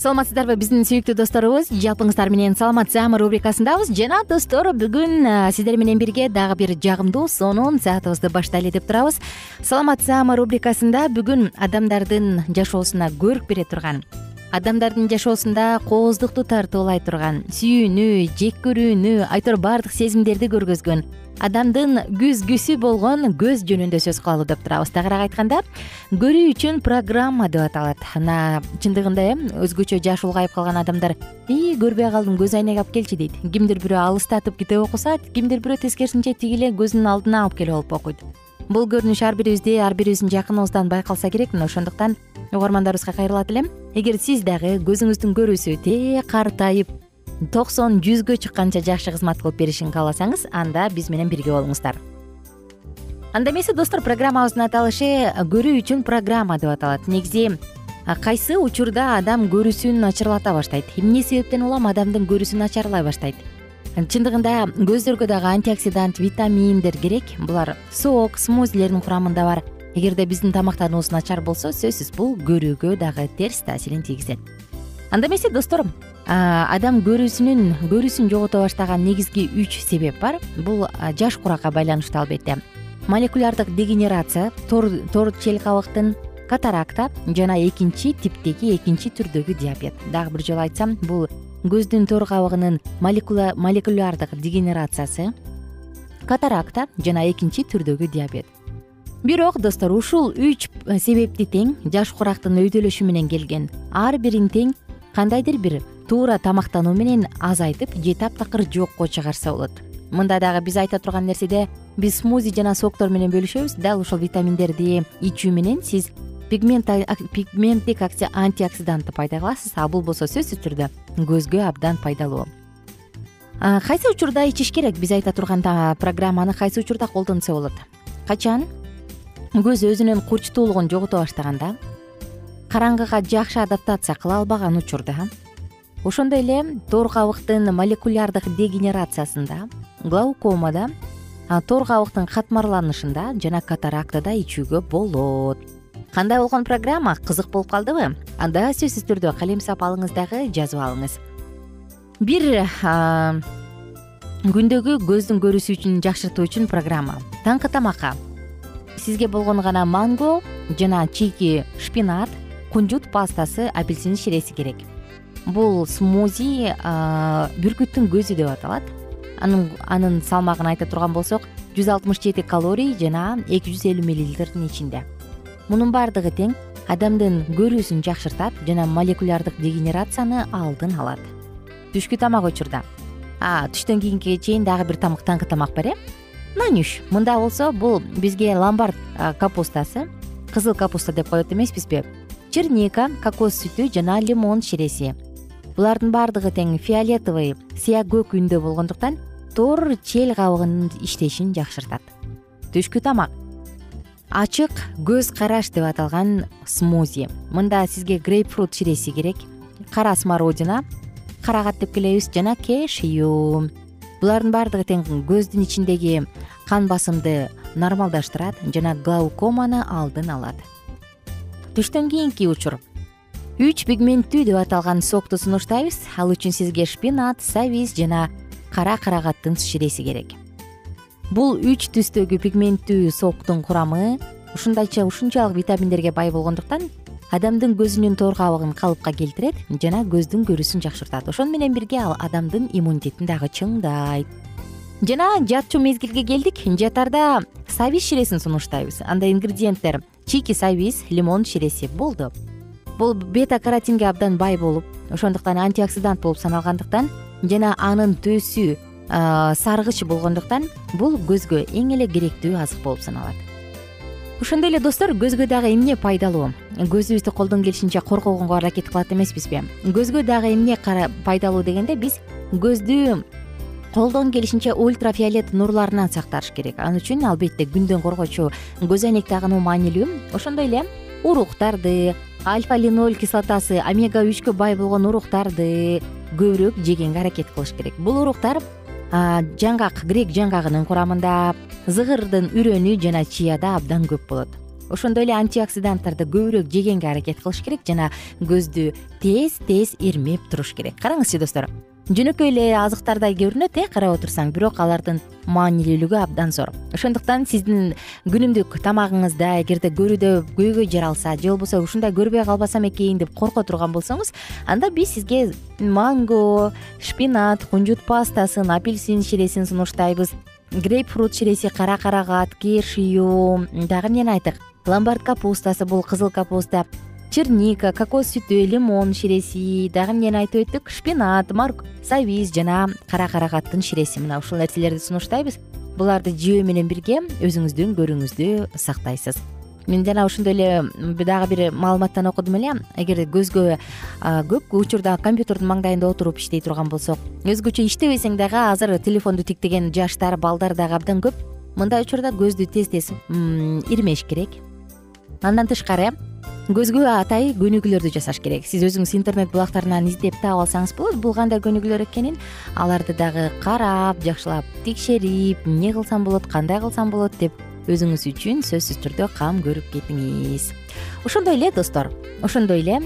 саламатсыздарбы биздин сүйүктүү досторубуз? Жалпыңыздар менен саламат саама рубрикасындабыз. Жана достор бүгүн сиздер менен бирге дагы бир жагымдуу сонун саатыбызды баштайлы деп турабыз. Саламат саама рубрикасында бүгүн адамдардын жашоосуна көрк бере турган адамдардын жашоосунда кооздукту тартуулай турган сүйүүнү жек көрүүнү айтор баардык сезимдерди көргөзгөн адамдын күзгүсү болгон көз жөнүндө сөз кылалы деп турабыз. Тагыраак айтканда көрүү үчүн программа деп аталат. Мына чындыгында э өзгөчө жашы улгайып калган адамдар ии көрбөй калдым көз айнек алып келчи дейт. Кимдир бирөө алыстатып китеп окуса кимдир бирөө тескерисинче тиги эле көзүнүн алдына алып келип алып окуйт бул көрүнүш ар бирибизде ар бирибиздин жакыныбыздан байкалса керек. Мына ошондуктан угармандарыбызга кайрылат элем. Эгер сиз дагы көзүңүздүн көрүүсү тээ картайып токсон жүзгө чыкканча жакшы кызмат кылып беришин кааласаңыз анда биз менен бирге болуңуздар. Анда эмесе достор программабыздын аталышы көрүү үчүн программа деп аталат. Негизи кайсы учурда адам көрүүсүн начарлата баштайт? Эмне себептен улам адамдын көрүүсү начарлай баштайт чындыгында көздөргө дагы антиоксидант витаминдер керек. Булар сок смузилердин курамында бар. Эгерде биздин тамактануубуз начар болсо сөзсүз бул көрүүгө дагы терс таасирин тийгизет анда эмесе достор адам көрүүсүнүн көрүүсүн жогото баштаган негизги үч себеп бар. Бул жаш куракка байланыштуу албетте. Молекулярдык дегенерация тор чел кабыктын катаракта жана экинчи типтеги экинчи түрдөгү диабет. Дагы бир жолу айтсам бул көздүн тор кабыгынын молекулярдык дегенерациясы катаракта жана экинчи түрдөгү диабет. Бирок достор ушул үч себепти тең жаш курактын өйдөлөшү менен келген. Ар бирин тең кандайдыр бир туура тамактануу менен азайтып же таптакыр жокко чыгарса болот. Мында дагы биз айта турган нерседе биз смузи жана соктор менен бөлүшөбүз. Дал ушул витаминдерди ичүү менен сиз пигменттик антиоксидантты пайда кыласыз а бул болсо сөзсүз түрдө көзгө абдан пайдалуу. Кайсы учурда ичиш керек? Биз айта турган программаны кайсы учурда колдонсо болот? Качан? Көз өзүнүн курчтуулугун жогото баштаганда караңгыга жакшы адаптация кыла албаган учурда ошондой эле тор кабыктын молекулярдык дегенерациясында глаукомада тор кабыктын катмарланышында жана катарактада ичүүгө болот кандай болгон программа? Кызык болуп калдыбы? Анда сөзсүз түрдө калем сапалыңыз дагы жазып алыңыз. Бир күндөгү көздүн көрүүсү үчүн жакшыртуу үчүн программа. Таңкы тамакка. Сизге болгону гана манго жана чийки шпинат кунжут пастасы апельсин ширеси керек. Бул смузи бүркүттүн көзү деп аталат. Анын салмагын айта турган болсок жүз алтымыш жети калорий жана эки жүз элүү миллилитрдин ичинде мунун баардыгы тең адамдын көрүүсүн жакшыртат жана молекулярдык дегенерацияны алдын алат. Түшкү тамак учурда түштөн кийинки чейин дагы бир таңкы тамак бар э нанюш мында болсо бул бизге ломбард капустасы кызыл капуста деп коет эмеспизби? Черника кокос сүтү жана лимон ширеси. Булардын баардыгы тең фиолетовый сыя көк үндө болгондуктан тор чел кабыгынын иштешин жакшыртат. Түшкү тамак ачык көз караш деп аталган смузи. Мында сизге грейпфрут ширеси керек. Кара смородина. Карагат деп келебиз жана кешью булардын баардыгы тең көздүн ичиндеги кан басымды нормалдаштырат жана глаукоманы алдын алат. Түштөн кийинки учур. Үч пигменттүү деп аталган сокту сунуштайбыз. Ал үчүн сизге шпинат сабиз жана кара карагаттын ширеси керек бул үч түстөгү пигменттүү соктун курамы ушундайча ушунчалык витаминдерге бай болгондуктан адамдын көзүнүн тор кабыгын калыпка келтирет жана көздүн көрүүсүн жакшыртат. Ошону менен бирге ал адамдын иммунитетин дагы чыңдайт. Жана жатчу мезгилге келдик. Жатарда сабиз ширесин сунуштайбыз. Анда ингредиенттер чийки сабиз лимон ширеси болду. Бул бета каротинге абдан бай болуп ошондуктан антиоксидант болуп саналгандыктан жана анын төсү саргыч болгондуктан бул көзгө эң эле керектүү азык болуп саналат. Ошондой эле достор көзгө дагы эмне пайдалуу? Көзүбүздү колдон келишинче коргогонго аракет кылат эмеспизби? Көзгө дагы эмне пайдалуу дегенде биз көздү колдон келишинче ультрафиолет нурларынан сакташ керек. Ал үчүн албетте күндөн коргоочу көз айнек тагынуу маанилүү. Ошондой эле уруктарды альфа линоль кислотасы омега үчкө бай болгон уруктарды көбүрөөк жегенге аракет кылыш керек. Бул уруктар жаңгак грек жаңгагынын курамында зыгырдын үрөнү жана чияда абдан көп болот. Ошондой эле антиоксиданттарды көбүрөөк жегенге аракет кылыш керек жана көздү тез тез ирмеп туруш керек. Караңызчы достор жөнөкөй эле азыктардай көрүнөт э карап отурсаң. Бирок алардын маанилүүлүгү абдан зор. Ошондуктан сиздин күнүмдүк тамагыңызда эгерде көрүүдө көйгөй жаралса же болбосо ушундай көрбөй калбасам экен деп корко турган болсоңуз анда биз сизге манго шпинат кунжут пастасын апельсин ширесин сунуштайбыз. Грейпфрут ширеси кара карагат кешью дагы эмнени айттык ломбард капустасы бул кызыл капуста черника кокос сүтү лимон ширеси дагы эмнени айтып өттүк? Шпинат сабиз жана кара карагаттын ширеси. Мына ушул нерселерди сунуштайбыз. Буларды жөө менен бирге өзүңүздүн көрүүңүздү сактайсыз. Мен жана ошондой эле дагы бир маалыматтан окудум эле. Эгер көзгө көп учурда компьютердин маңдайында отуруп иштей турган болсок өзгөчө иштебесең дагы азыр телефонду тиктеген жаштар балдар дагы абдан көп. Мындай учурда көздү тез тез ирмеш керек. Андан тышкары көзгө атайын көнүгүүлөрдү жасаш керек. Сиз өзүңүз интернет булактарынан издеп таап алсаңыз болот. Бул кандай көнүгүүлөр экенин аларды дагы карап жакшылап текшерип эмне кылсам болот кандай кылсам болот деп өзүңүз үчүн сөзсүз түрдө кам көрүп кетиңиз. Ошондой эле достор. Ошондой эле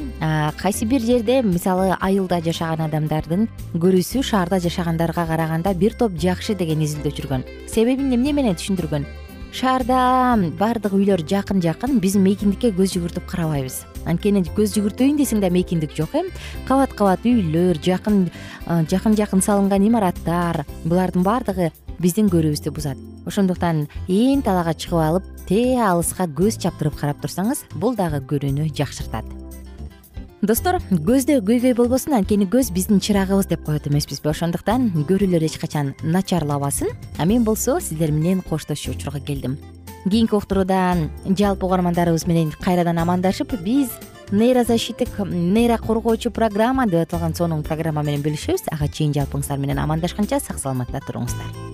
кайсы бир жерде мисалы айылда жашаган адамдардын көрүүсү шаарда жашагандарга караганда бир топ жакшы деген изилдөө жүргөн. Себебин эмне менен түшүндүргөн шаарда баардык үйлөр жакын жакын биз мейкиндикке көз жүгүртүп карабайбыз. Анткени көз жүгүртөйүн десең да мейкиндик жок э? Кабат кабат үйлөр жакын жакын жакын салынган имараттар булардын баардыгы биздин көрүүбүздү бузат. Ошондуктан ээн талаага чыгып алып тээ алыска көз чаптырып карап турсаңыз бул дагы көрүүнү жакшыртат достор көздө көйгөй болбосун анткени көз биздин чырагыбыз деп коет эмеспизби ошондуктан көрүүлөр эч качан начарлабасын. А мен болсо сиздер менен коштошчу учурга келдим. Кийинки уктуруудан жалпы угармандарыбыз менен кайрадан амандашып биз нейрозащиттик нейро коргоочу программа деп аталган сонун программа менен бөлүшөбүз. Ага чейин жалпыңыздар менен амандашканча сак саламатта туруңуздар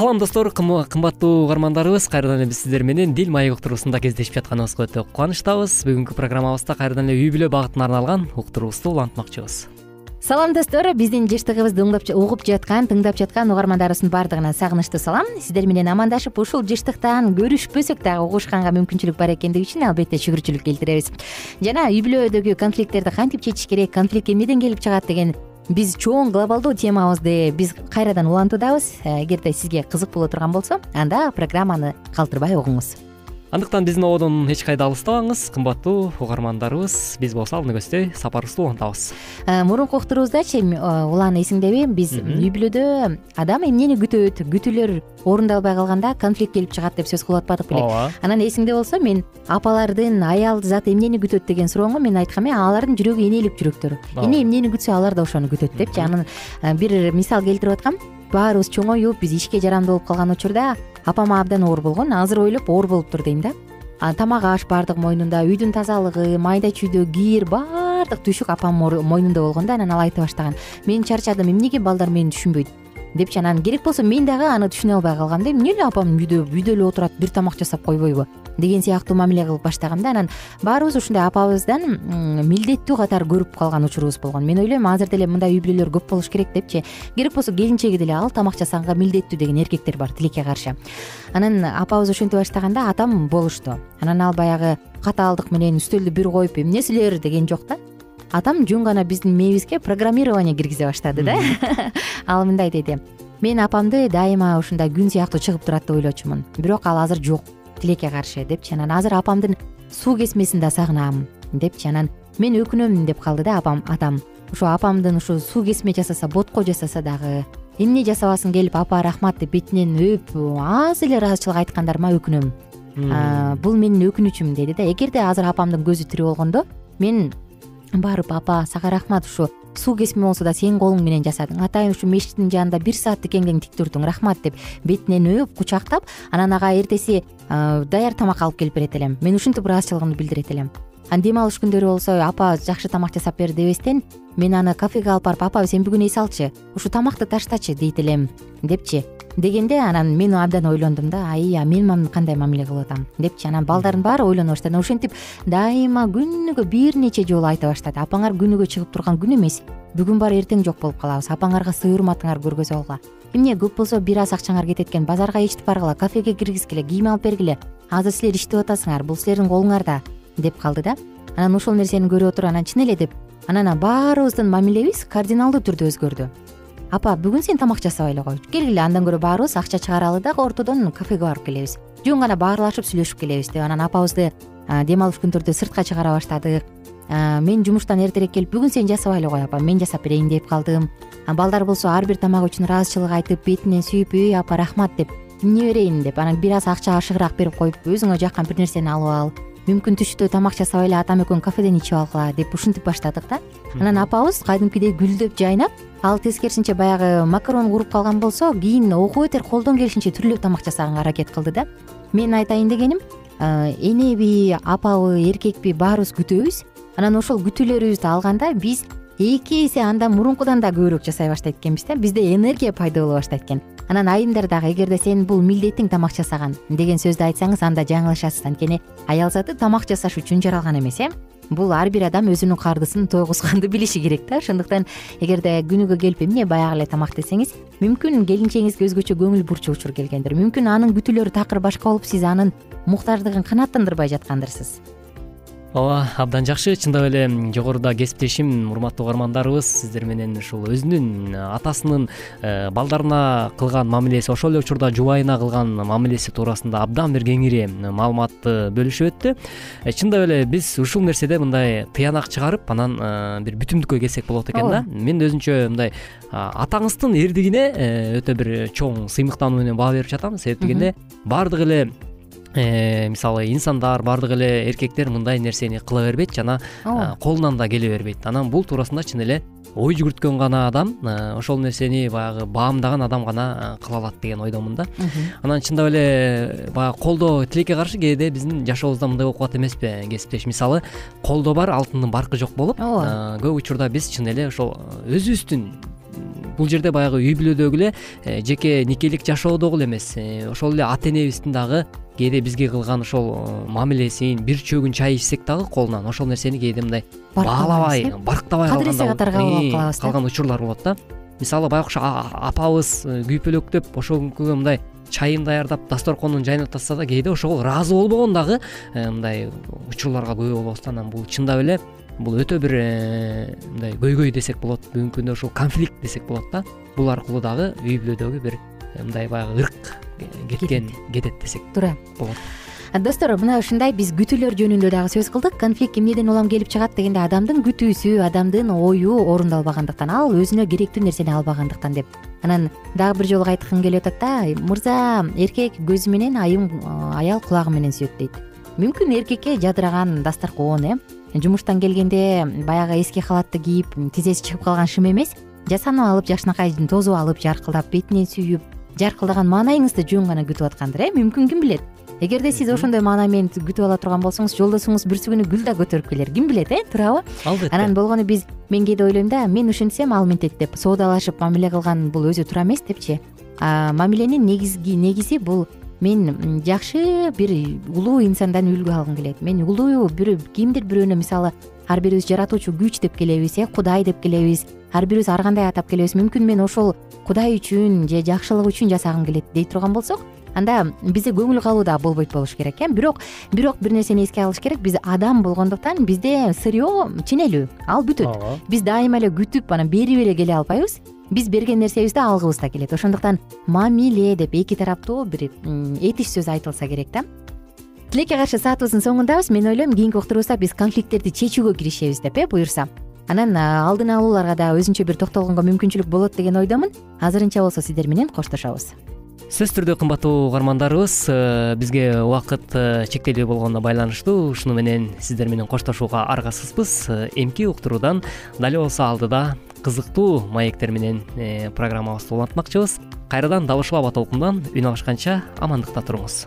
салам достор кымбаттуу угармандарыбыз кайрадан эле биз сиздер менен дил маек уктуруусунда кездешип жатканыбызга өтө кубанычтабыз. Бүгүнкү программабызда кайрадан эле үй бүлө багытына арналган уктуруубузду улантмакчыбыз. Салам достор биздин жыштыгыбызды угуп жаткан тыңдап жаткан угармандарыбыздын баардыгына сагынычтуу салам. Сиздер менен амандашып ушул жыштыктан көрүшпөсөк дагы угушканга мүмкүнчүлүк бар экендиги үчүн албетте шүгүрчүлүк келтиребиз. Жана үй бүлөдөгү конфликттерди кантип чечиш керек конфликт эмнеден келип чыгат деген биз чоң глобалдуу темабызды биз кайрадан улантуудабыз эгерде сизге кызык боло турган болсо анда программаны калтырбай угуңуз андыктан биздин ободон эч кайда алыстабаңыз. Кымбаттуу угармандарыбыз биз болсо алдыны көздөй сапарыбызды улантабыз. Э, мурунку уктуруубуздачы улан эсиңдеби биз үй бүлөдө адам эмнени күтөт күтүүлөр орундалбай калганда конфликт келип чыгат деп сөз кылып атпадык беле ооба. Анан эсиңде болсо мен апалардын аял заты эмнени күтөт деген суроого мен айткам э алардын жүрөгү энелик жүрөктөр. Эне эмнени күтсө алар да ошону күтөт депчи анан э, бир мисал келтирип аткам. Баарыбыз чоңоюп биз ишке жарамдуу болуп калган учурда апам абдан оор болгон азыр ойлоп оор болуптур дейм да. Тамак аш баардыгы мойнунда үйдүн тазалыгы майда чүйдө кир баардык түйшүк апамдын мойнунда болгон да анан ал айта баштаган. Мен чарчадым эмнеге балдар мени түшүнбөйт депчи анан керек болсо мен дагы аны түшүнө албай калгам да. Эмне эле апам үйдө үйдө эле отурат бир тамак жасап койбойбу деген сыяктуу мамиле кылып баштагам да. Анан баарыбыз ушундай апабыздан милдеттүү катары көрүп калган учурубуз болгон. Мен ойлойм азыр деле мындай үй бүлөлөр көп болуш керек депчи. Керек болсо келинчеги деле ал тамак жасаганга милдеттүү деген эркектер бар тилекке каршы. Анан апабыз ошентип баштаганда атам болушту. Анан ал баягы катаалдык менен үстөлдү бир коюп эмне силер деген жок да атам жөн гана биздин мээбизге программирование киргизе баштады да. Ал мындай деди мен апамды дайыма ушундай күн сыяктуу чыгып турат деп ойлочумун. Бирок ал азыр жок тилекке каршы депчи анан азыр апамдын суу кесмесин да сагынам депчи анан мен өкүнөм деп калды да апам атам. Ошо апамдын ушу суу кесме жасаса ботко жасаса дагы эмне жасабасын келип апа рахмат деп бетинен өөп аз эле ыраазычылык айткандарыма өкүнөм. Бул менин өкүнүчүм деди да. Эгерде азыр апамдын көзү тирүү болгондо мен барып апа сага рахмат ушу. Суу кесме болсо да сенин колуң менен жасадың. Атайын ушу мешиттин жанында бир саат тикең тик турдуң. Рахмат деп бетинен өөп кучактап анан ага эртеси даяр тамак алып келип берет элем. Мен ушинтип ыраазычылыгымды билдирет элем анан дем алыш күндөрү болсо апа жакшы тамак жасап бер дебестен мен аны кафеге алып барып апа сен бүгүн эс алчы ушу тамакты таштачы дейт элем депчи. Дегенде анан мен абдан ойлондум да ай а мен кандай мамиле кылып атам? депчи. Анан балдардын баары ойлоно баштады ошентип дайыма күнүгө бир нече жолу айта баштады. Апаңар күнүгө чыгып турган күн эмес. Бүгүн бар эртең жок болуп калабыз. Апаңарга сый урматыңар көргөзүп алгыла эмне көп болсо бир аз акчаңар кетет экен. Базарга ичитип баргыла кафеге киргизгиле кийим алып бергиле. Азыр силер иштеп атасыңар. Бул силердин колуңарда деп калды да. Анан ошол нерсени көрүп отуруп анан чын эле деп анан баарыбыздын мамилебиз кардиналдуу түрдө өзгөрдү. Апа бүгүн сен тамак жасабай эле кой келгиле андан көрө баарыбыз акча чыгаралы дагы ортодон кафеге барып келебиз. Жөн гана баарлашып сүйлөшүп келебиз деп анан апабызды дем алыш күндөрдө сыртка чыгара баштадык. Мен жумуштан эртерээк келип бүгүн сен жасабай эле кой апа мен жасап берейин деп калдым. Балдар болсо ар бир тамак үчүн ыраазычылык айтып бетинен сүйүп үй апа рахмат деп эмне берейин? деп анан бир аз акча ашыгыраак берип коюп өзүңө жаккан бир нерсени алып ал мүмкүн түштө тамак жасап эле атам экөөң кафеден ичип алгыла деп ушинтип баштадык да. Анан апабыз кадимкидей гүлдөп жайнап ал тескерисинче баягы макарон кууруп калган болсо кийин окуп бетер колдон келишинче түрүлөп тамак жасаганга аракет кылды да. Менин айтайын дегеним энеби апабы эркекпи баарыбыз күтөбүз. Анан ошол күтүүлөрүбүздү алганда биз эки эсе андан мурункудан да көбүрөөк жасай баштайт экенбиз да. Бизде энергия пайда боло баштайт экен анан айымдар дагы эгерде сенин бул милдетиң тамак жасаган деген сөздү айтсаңыз анда жаңылышасыз анткени аял заты тамак жасаш үчүн жаралган эмес э? Бул ар бир адам өзүнүн кардысын тойгузганды билиши керек да. Ошондуктан эгерде күнүгө келип эмне баягы эле тамак десеңиз мүмкүн келинчегиңизге өзгөчө көңүл бурчу учур келгендир мүмкүн анын күтүүлөрү такыр башка болуп сиз анын муктаждыгын канааттандырбай жаткандырсыз ооба абдан жакшы. Чындап эле жогоруда кесиптешим урматтуу угармандарыбыз сиздер менен ушул өзүнүн атасынын э, балдарына кылган мамилеси ошол эле учурда жубайына кылган мамилеси туурасында абдан бир кеңири маалыматты бөлүшүп өттү. Э, чындап эле биз ушул нерседе мындай тыянак чыгарып анан э, бир бүтүмдүккө келсек болот экен да. Мен өзүнчө мындай атаңыздын эрдигине өтө бир чоң сыймыктануу менен баа берип жатам. Себеп дегенде баардык эле мисалы инсандар баардык эле эркектер мындай нерсени кыла бербейт жана колунан да келе бербейт. Анан бул туурасында чын эле ой жүгүрткөн гана адам э, ошол нерсени баягы баамдаган адам гана э, кыла алат деген ойдомун да. Анан чындап эле баягы колдоо тилекке каршы кээде биздин жашообузда мындай болуп калат эмеспи кесиптеш. Мисалы колдо бар алтындын баркы жок болуп ооба көп учурда биз чын эле ошол өзүбүздүн бул жерде баягы үй бүлөдөгү эле жеке никелик жашоо дагы эле эмес ошол эле ата энебиздин дагы кээде бизге кылган ошол э, мамилесин бир чөгүн чай ичсек дагы колунан. Ошол нерсени кээде мындай баалабай барктабай кадыреси катары кабыл алып калабыз калган учурлар болот да. Мисалы окшо апабыз э, күйпөлөктөп ошол күнкүгө мындай чайын даярдап дасторконун жайнатса да кээде ошого ыраазы болбогон дагы э, мындай учурларга күбө болобуз да анан бул чындап эле бул өтө бир мындай көйгөй десек болот бүгүнкү күндө ушул конфликт десек болот да. Бул аркылуу дагы үй бүлөдөгү бир мындай баягы ырк кеткен кетет. десек туура болот. Достор мына ушундай биз күтүүлөр жөнүндө дагы сөз кылдык. Конфликт эмнеден улам келип чыгат дегенде адамдын күтүүсү адамдын ою орундалбагандыктан ал өзүнө керектүү нерсени албагандыктан деп. Анан дагы бир жолу айткым келип атат да мырза эркек көзү менен айым аял кулагы менен сүйөт дейт мүмкүн эркекке жадыраган дасторкон э? Жумуштан келгенде баягы эски халатты кийип тизеси чыгып калган шым эмес. Жасанып алып жакшынакай тосуп алып жаркылдап бетинен сүйүп жаркылдаган маанайыңызды жөн гана күтүп аткандыр э? Мүмкүн ким билет? Эгерде сиз ошондой маанай менен күтүп ала турган болсоңуз жолдошуңуз күнү гүл да көтөрүп келер. Ким билет э? Туурабы? Албетте. Анан болгону биз мен кээде ойлойм да мен ушинтсем ал мынтет деп соодалашып мамиле кылган бул өзү туура эмес депчи. Мамиленин негизги негизи бул мен жакшы бир улуу инсандан үлгү алгым келет. Мен улуу бир кимдир бирөөнө мисалы ар бирибиз жаратуучу күч деп келебиз э кудай деп келебиз ар бирибиз ар кандай атап келебиз? Мүмкүн мен ошол кудай үчүн же жакшылык үчүн жасагым келет дей турган болсок анда бизде көңүл калуу дагы болбойт болуш керек э? Бирок бирок бир нерсени эске алыш керек. Биз адам болгондуктан бизде сырье ченелүү ал бүтөт. Ооба биз дайыма эле күтүп анан берип эле келе албайбыз биз берген нерсебизди алгыбыз да келет. Ошондуктан мамиле деп эки тараптуу бир этиш сөз айтылса керек да. Тилекке каршы саатыбыздын соңундабыз. Мен ойлойм кийинки уктурубузда биз конфликттерди чечүүгө киришебиз деп э буюрса анан алдын алууларга да өзүнчө бир токтолгонго мүмкүнчүлүк болот деген ойдомун. Азырынча болсо сиздер менен коштошобуз. Сөзсүз түрдө кымбаттуу угармандарыбыз э, бизге убакыт э, чектелүү болгонуна байланыштуу. Ушуну менен сиздер менен коштошууга аргасызбыз. Э, эмки уктуруудан дал болсо алдыда кызыктуу маектер менен программабызды улантмакчыбыз. Кайрадан дал ушул аба толкундан үн алышканча амандыкта туруңуз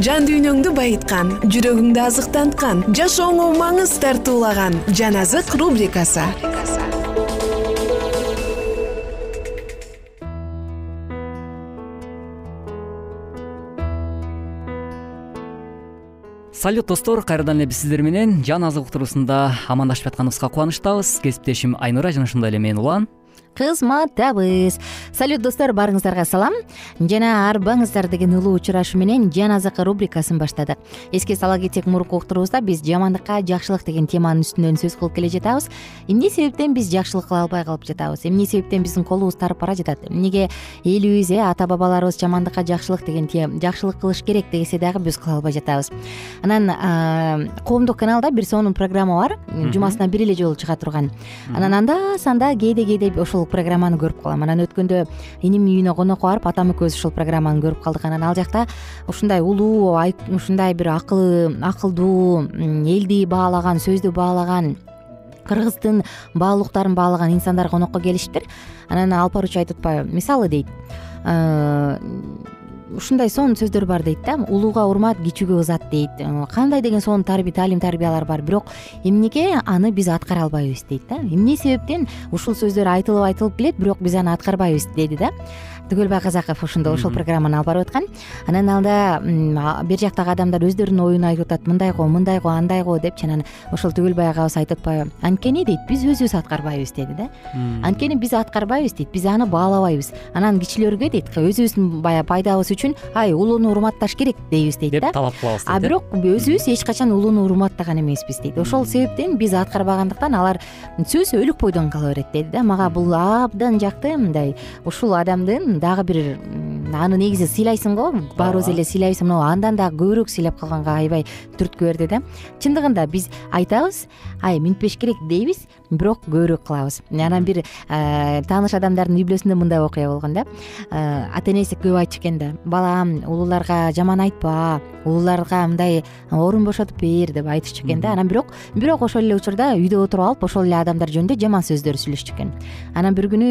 жан дүйнөңдү байыткан жүрөгүңдү азыктанткан жашооңо маңыз тартуулаган жан азык рубрикасы. Салют достор кайрадан эле биз сиздер менен. Жан азык уктуруусунда амандашып жатканыбызга кубанычтабыз. Кесиптешим айнура жана ошондой эле мен улан кызматтабыз салют достор баарыңыздарга салам. Жана арбаңыздар деген улуу учурашуу менен жан азык рубрикасын баштадык. Эске сала кетсек мурунку уктуруубузда биз жамандыкка жакшылык деген теманын үстүнөн сөз кылып келе жатабыз. Эмне себептен биз жакшылык кыла албай калып жатабыз? Эмне себептен биздин колубуз тарып бара жатат? Эмнеге элибиз э ата бабаларыбыз жамандыкка жакшылык деген жакшылык кылыш керек десе дагы биз кыла албай жатабыз. Анан коомдук каналда бир сонун программа бар. Жумасына бир эле жолу чыга турган. Анан анда санда кээде кээде ушул программаны көрүп калам. Анан өткөндө инимдин үйүнө конокко барып атам экөөбүз ушул программаны көрүп калдык. Анан ал жакта ушундай улуу ушундай бир акылдуу элди баалаган сөздү баалаган кыргыздын баалуулуктарын баалаган инсандар конокко келишиптир анан алып баруучу айтып атпайбы мисалы дейт ушундай сонун сөздөр бар дейт да. Улууга урмат кичүүгө ызат дейт. Кандай деген сонун таалим тарбиялар бар. Бирок эмнеге аны биз аткара албайбыз дейт да. Эмне себептен ушул сөздөр айтылып айтылып келет бирок биз аны аткарбайбыз деди да. Түгөлбай казаков ошондо ошол программаны алып барып аткан. Анан алда бери жактагы адамдар өздөрүнүн оюн айтып атат. Мындай го мындай го андай го депчи анан ошол түгөлбай агабыз айтып атпайбы анткени дейт. Биз өзүбүз аткарбайбыз деди да. Анткени биз аткарбайбыз дейт. Биз аны баалабайбыз. Анан кичилерге дейт өзүбүздүн баягы пайдабыз үчүн ай улууну урматташ керек дейбиз дейт да? деп талап кылабыз а бирок өзүбүз эч качан улууну урматтаган эмеспиз дейт. Ошол себептен биз аткарбагандыктан алар сөзсүз өлүк бойдон кала берет деди да. Мага бул абдан жакты мындай ушул адамдын дагы бир аны негизи сыйлайсың го баарыбыз эле сыйлайбыз мына андан дагы көбүрөөк сыйлап калганга аябай түрткү берди да. Чындыгында биз айтабыз ай минтпеш керек дейбиз бирок көбүрөөк кылабыз. Анан бир тааныш адамдардын үй бүлөсүндө мындай окуя болгон да. Ата энеси көп айтчу экен да. Балам улууларга жаман айтпа улууларга мындай орун бошотуп бер деп айтышчу экен да. Анан бирок бирок ошол эле учурда үйдө отуруп алып ошол эле адамдар жөнүндө жаман сөздөр сүйлөшчү экен. Анан бир күнү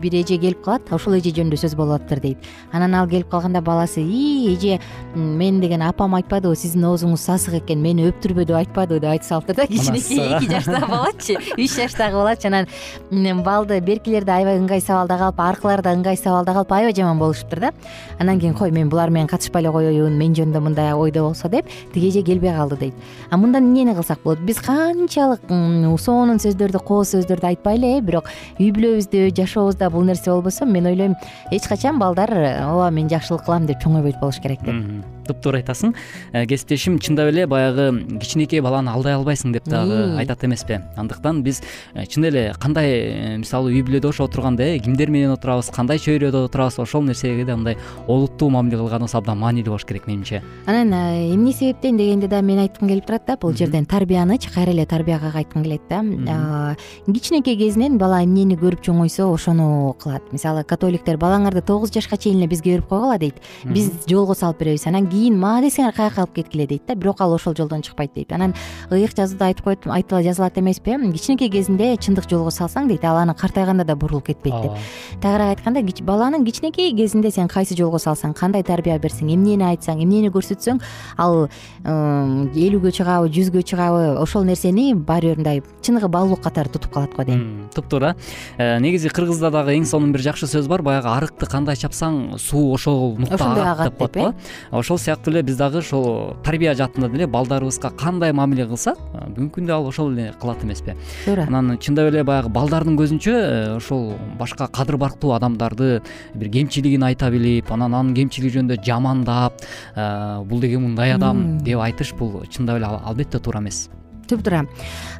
бир эже келип калат ошол эже жөнүндө сөз болуп атыптыр дейт. Анан ал келип калганда баласы ии эже мен деген апам айтпадыбы сиздин оозуңуз сасык экен мени өптүрбө деп айтпадыбы деп айтып салыптыр да кичинекей эки жаштагы балачы үч жаштагы балачы анан балды беркилер да аябай ыңгай сабалда калып аркылар да ыңгай сабалда калып аябай жаман болушуптур да. Анан кийин кой мен булар менен катышпай эле коеюн мен жөнүндө мындай ойдо болсо деп тиги эже келбей калды дейт. А мындан эмнени кылсак болот? Биз канчалык сонун сөздөрдү кооз сөздөрдү айтпайлы э бирок үй бүлөбүздө жашообузда бул нерсе болбосо мен ойлойм эч качан балдар ооба мен жакшылык кылам деп чоңойбойт болуш керек деп туптуура айтасың. Э, кесиптешим чындап эле баягы кичинекей баланы алдай албайсың деп дагы айтат эмеспи. Андыктан биз э, чын эле кандай э, мисалы үй бүлөдө ошо отурганда э кимдер менен отурабыз кандай чөйрөдө отурабыз ошол нерсеге да мындай олуттуу мамиле кылганыбыз абдан маанилүү болуш керек менимче. Анан эмне себептен дегенде да мен айткым келип турат да бул жерден тарбиянычы кайра эле тарбияга кайткым келет да. Кичинекей кезинен бала эмнени көрүп чоңойсо ошону кылат. Мисалы католиктер балаңарды тогуз жашка чейин эле бизге берип койгула дейт. Биз жолго салып беребиз. Анан кийин маани силер каяка алып кеткиле дейт да. Бирок ал ошол жолдон чыкпайт дейт. Анан ыйык жазууда айтып коет айтып жазылат эмеспи кичинекей кезинде чындык жолго салсаң дейт. Ал аны картайганда да бурулуп кетпейт деп. Тагыраак айтканда баланын кичинекей кезинде сен кайсы жолго салсаң кандай тарбия берсең эмнени айтсаң эмнени көрсөтсөң ал элүүгө чыгабы жүзгө чыгабы ошол нерсени баары бир мындай чыныгы баалуулук катары тутуп калат го дейм туптуура э, негизи кыргызда дагы эң сонун бир жакшы сөз бар. Баягы арыкты кандай чапсаң суу ошол нукта деп коет го. Э? ошол сыяктуу эле биз дагы ошол тарбия жаатында деле балдарыбызга кандай мамиле кылсак бүгүнкү күндө ал ошол эле кылат эмеспи. Туура. Анан чындап эле баягы балдардын көзүнчө э, ошол башка кадыр барктуу адамдарды бир кемчилигин айта билип анан анын кемчилиги жөнүндө жамандап бул деген мындай адам деп айтыш бул чындап эле албетте туура эмес туптуура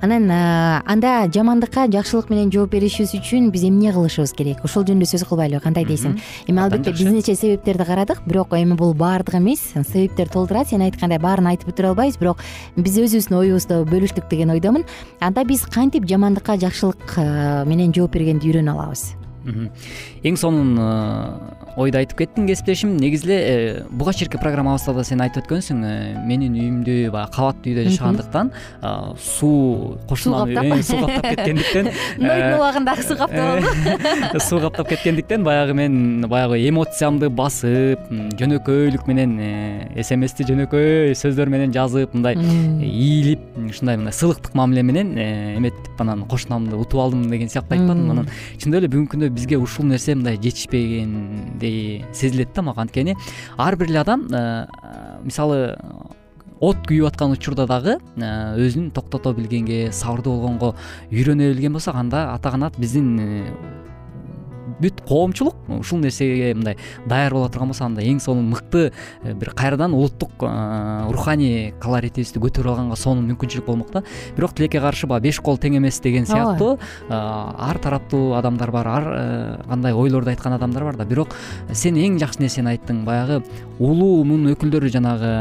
анан анда жамандыкка жакшылык менен жооп беришибиз үчүн биз эмне кылышыбыз керек? Ошол жөнүндө сөз кылбайлыбы кандай дейсиң? Эми албетте бир нече себептерди карадык бирок эми бул баардыгы эмес. Себептер толтурат сен айткандай баарын айтып бүтүрө албайбыз бирок биз өзүбүздүн оюбузду бөлүштүк деген ойдомун. Анда биз кантип жамандыкка жакшылык менен жооп бергенди үйрөнө алабыз эң сонун ойду айтып кеттиң кесиптешим. Негизи эле э, буга чейинки программабызда да сен айтып өткөнсүң э, менин үйүмдү баягы кабаттуу үйдө жашагандыктан суу кошунам суу каптап кеткендиктен нойдун убагындагы суу каптап алды. суу каптап кеткендиктен баягы мен баягы эмоциямды басып жөнөкөйлүк менен э, смсти жөнөкөй сөздөр менен жазып мындай ийилип ушундай мындай сыйлыктык мамиле менен эметип анан кошунамды утуп алдым деген сыяктуу айтпадымбы анан. Чындап эле бүгүнкү күндө бизге ушул нерсе мындай жетишпегендей сезилет да мага. Анткени ар бир эле адам э, мисалы от күйүп аткан учурда дагы өзүн токтото билгенге сабырдуу болгонго үйрөнө билген болсок анда ата канат биздин бүт коомчулук ушул нерсеге мындай даяр боло турган болсо анда эң сонун мыкты э, бир кайрадан улуттук э, руханий колоритибизди көтөрүп алганга сонун мүмкүнчүлүк болмок да. Бирок тилекке каршы баягы беш кол тең эмес деген сыяктуу э, ар тараптуу адамдар бар ар кандай ойлорду айткан адамдар бар да. Бирок сен эң жакшы нерсени айттың? Баягы улуунун өкүлдөрү жанагы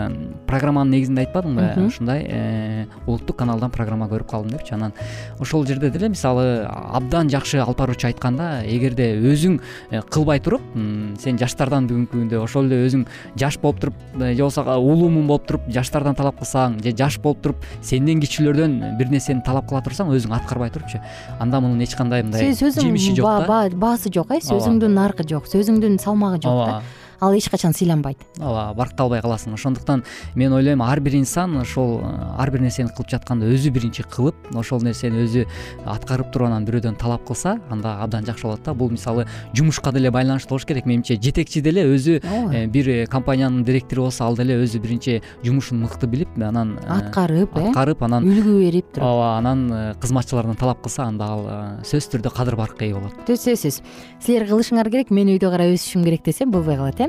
программанын негизинде айтпадыңбы ушундай улуттук каналдан программа көрүп калдым депчи. Анан ошол жерде деле мисалы абдан жакшы алып баруучу айтканда эгерде өзүң э, кылбай туруп сен жаштардан бүгүнкү күндө ошол эле өзүң жаш болуп туруп э, же болбосо улуумун болуп туруп жаштардан талап кылсаң же жаш болуп туруп сенден кичүүлөрдөн бир нерсени талап кыла турсаң өзүң аткарбай турупчу. Анда мунун эч кандай мындай жемиши жок да. баасы жок э? Сөзүңдүн наркы жок сөзүңдүн салмагы жок да ал эч качан сыйланбайт. Ооба баркталбай каласың. Ошондуктан мен ойлойм ар бир инсан ошол э, ар бир нерсени кылып жатканда өзү биринчи кылып ошол нерсени өзү аткарып туруп анан бирөөдөн талап кылса анда абдан жакшы болот да. Бул мисалы жумушка деле байланыштуу болуш керек. Менимче жетекчи деле өзү э, бир компаниянын директору болсо ал деле өзү биринчи жумушун мыкты билип анан э, аткарып э? аткарып анан үлгү берип туруп. Ооба анан кызматчылардан талап кылса анда ал сөзсүз түрдө кадыр баркка ээ болот. Сөзсүз. Силер кылышыңар керек мен үйдө карап өсүшүм керек десем болбой калат э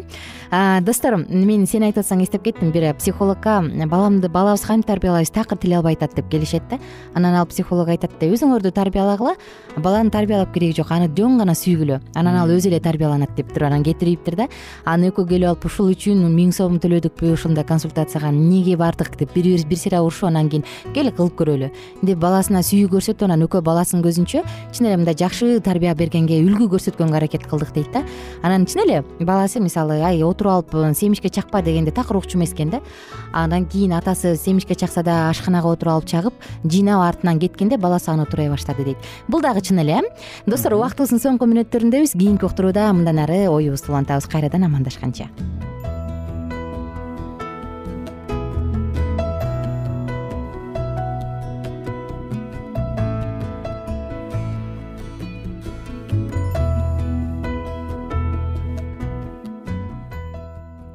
достор мен сен айтып атсаң эстеп кеттим. Бир психологко баламды балабызды кантип тарбиялайбыз такыр тил албай атат деп келишет да. Анан ал психолог айтат да өзүңөрдү тарбиялагыла баланы тарбиялап кереги жок аны жөн гана сүйгүлө анан ал өзү эле тарбияланат деп туруп анан кетириптир да. Анан экөө келип алып ушул үчүн миң сом төлөдүкпү ушундай консультацияга эмнеге бардык деп бир сыйра урушуп анан кийин кел кылып көрөлү. Деп баласына сүйүү көрсөтүп анан экөө баласынын көзүнчө чын эле мындай жакшы тарбия бергенге үлгү көрсөткөнгө аракет кылдык дейт да. Анан чын эле баласы мисалы ай отуруп алып семишке чакпа дегенде такыр укчу эмес экен да. Андан кийин атасы семишке чакса да ашканага отуруп алып чагып жыйнап артынан кеткенде баласы аны утурай баштады дейт. Бул дагы чын эле э достор убактыбыздын соңку мүнөттөрүндөбүз кийинки уктурууда мындан ары оюбузду улантабыз кайрадан амандашканча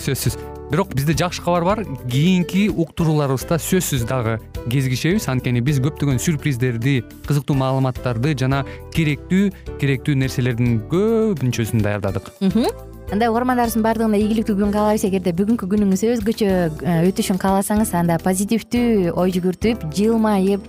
сөзсүз. Бирок бизде жакшы кабар бар. Кийинки уктурууларыбызда сөзсүз дагы кезигишебиз. Анткени биз көптөгөн сюрприздерди кызыктуу маалыматтарды жана керектүү керектүү нерселердин көбүнчөсүн даярдадык. Андай угармандарыбыздын баардыгына ийгиликтүү күн каалайбыз эгерде бүгүнкү күнүңүз өзгөчө э, өтүшүн кааласаңыз анда позитивдүү ой жүгүртүп жылмайып